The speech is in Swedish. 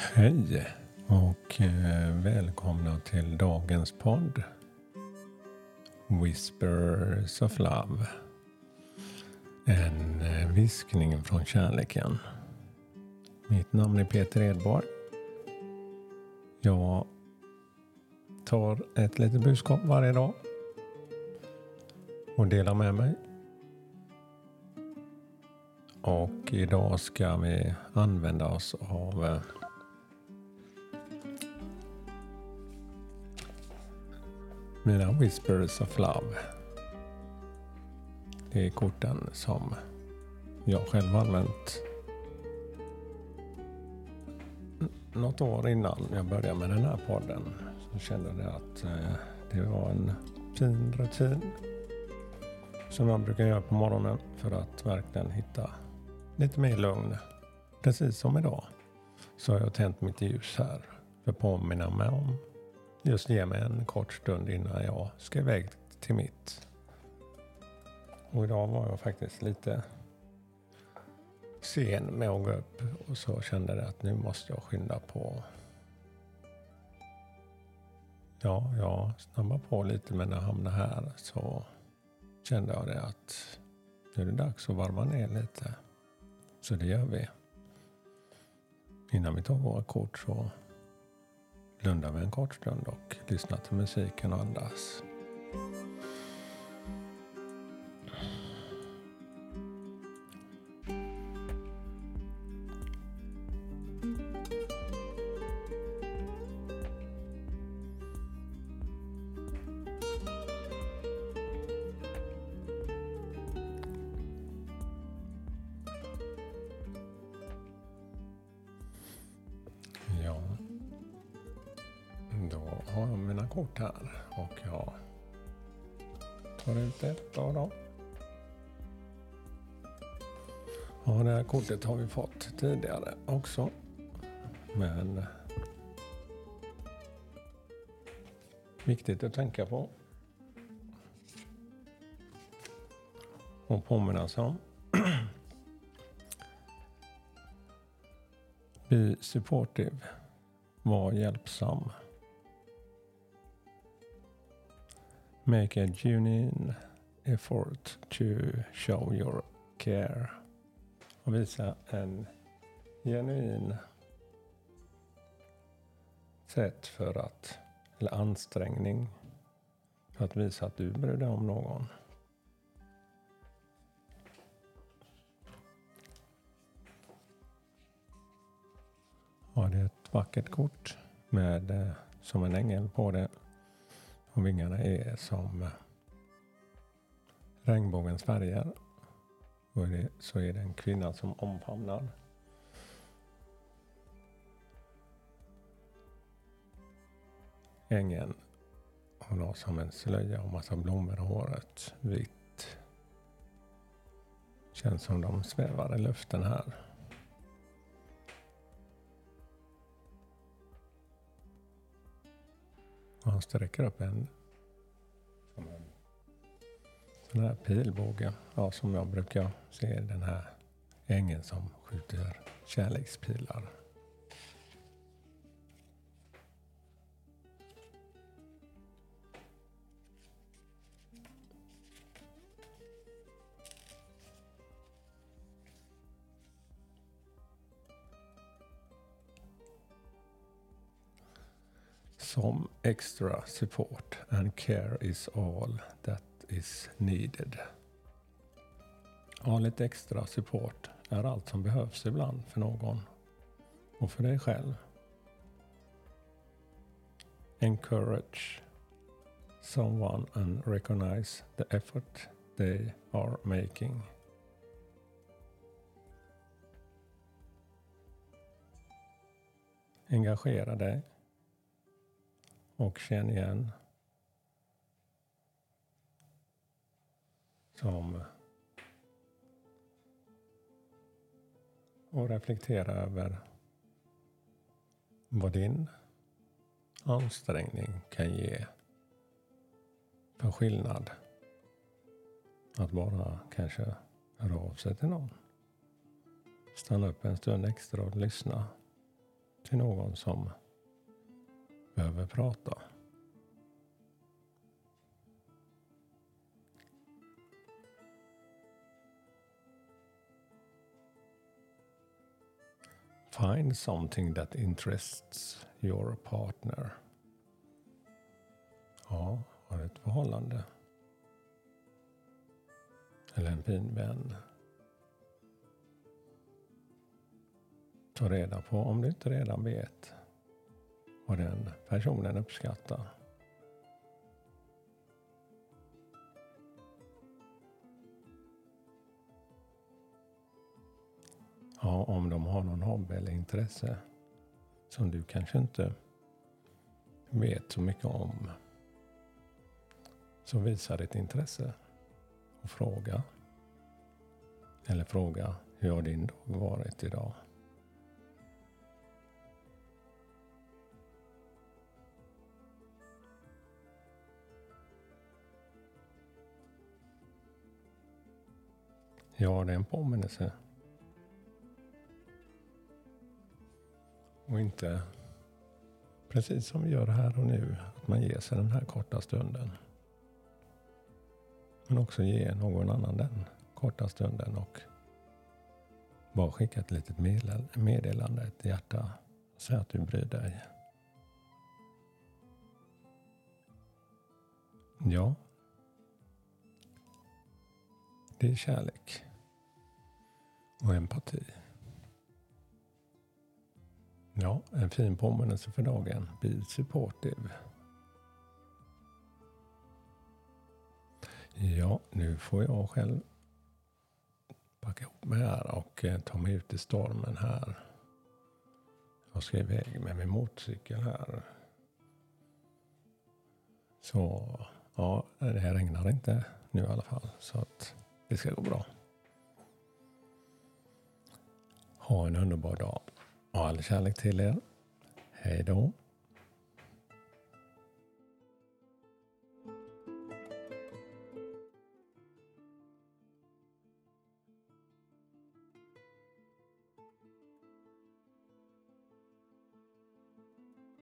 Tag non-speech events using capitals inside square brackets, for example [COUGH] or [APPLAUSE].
Hej och eh, välkomna till dagens podd Whispers of Love. En eh, viskning från kärleken. Mitt namn är Peter Edborg. Jag tar ett litet budskap varje dag och delar med mig. Och idag ska vi använda oss av eh, mina Whispers of Love. Det är korten som jag själv använt något år innan jag började med den här podden. Så kände jag att eh, det var en fin rutin som jag brukar göra på morgonen för att verkligen hitta lite mer lugn. Precis som idag så har jag tänt mitt ljus här för att påminna mig om just ge mig en kort stund innan jag ska iväg till mitt. Och idag var jag faktiskt lite sen med att gå upp och så kände jag att nu måste jag skynda på. Ja, jag snabbade på lite men när jag hamnade här så kände jag det att nu är det dags att varva ner lite. Så det gör vi. Innan vi tar våra kort så blunda med en kort stund och lyssna till musiken och andas. Kort här och jag tar ut ett av dem. Ja, det här kortet har vi fått tidigare också. Men viktigt att tänka på. Och påminna sig om. [CLEARS THROAT] Be supportive. Var hjälpsam. Make a genuine effort to show your care. Och visa en genuin sätt för att, eller ansträngning för att visa att du bryr dig om någon. Ja, det är ett vackert kort med eh, som en ängel på det. Och vingarna är som eh, regnbågens färger. Och så är det en kvinna som omfamnar. Ängeln hon har som en slöja och massa blommor i håret. Vitt. Känns som de svävar i luften här. Och han sträcker upp en, som en sån här pilbåge. Ja, som jag brukar se den här ängeln som skjuter kärlekspilar. Som extra support and care is all that is needed. Ja, lite extra support är allt som behövs ibland för någon och för dig själv. Encourage someone and recognize the effort they are making. Engagera dig och känn igen som och reflektera över vad din ansträngning kan ge för skillnad. Att bara kanske höra av sig till någon. Stanna upp en stund extra och lyssna till någon som behöver prata. Find something that interests your partner. Ja, har du ett förhållande? Eller en fin vän? Ta reda på, om du inte redan vet, vad den personen uppskattar. Ja, om de har någon hobby eller intresse som du kanske inte vet så mycket om. Så visa ditt intresse och fråga. Eller fråga, hur har din dag varit idag? Ja, det är en påminnelse. Och inte precis som vi gör här och nu, att man ger sig den här korta stunden. Men också ge någon annan den korta stunden och bara skicka ett litet meddelande, ett hjärta. Säg att du bryr dig. Ja. Det är kärlek och empati. Ja, en fin påminnelse för dagen. Be supportive. Ja, nu får jag själv packa ihop mig här och eh, ta mig ut i stormen här. Jag ska iväg med min motorcykel här. Så ja, det här regnar inte nu i alla fall. Så att det ska gå bra. Ha en underbar dag. Och all kärlek till er. Hej då.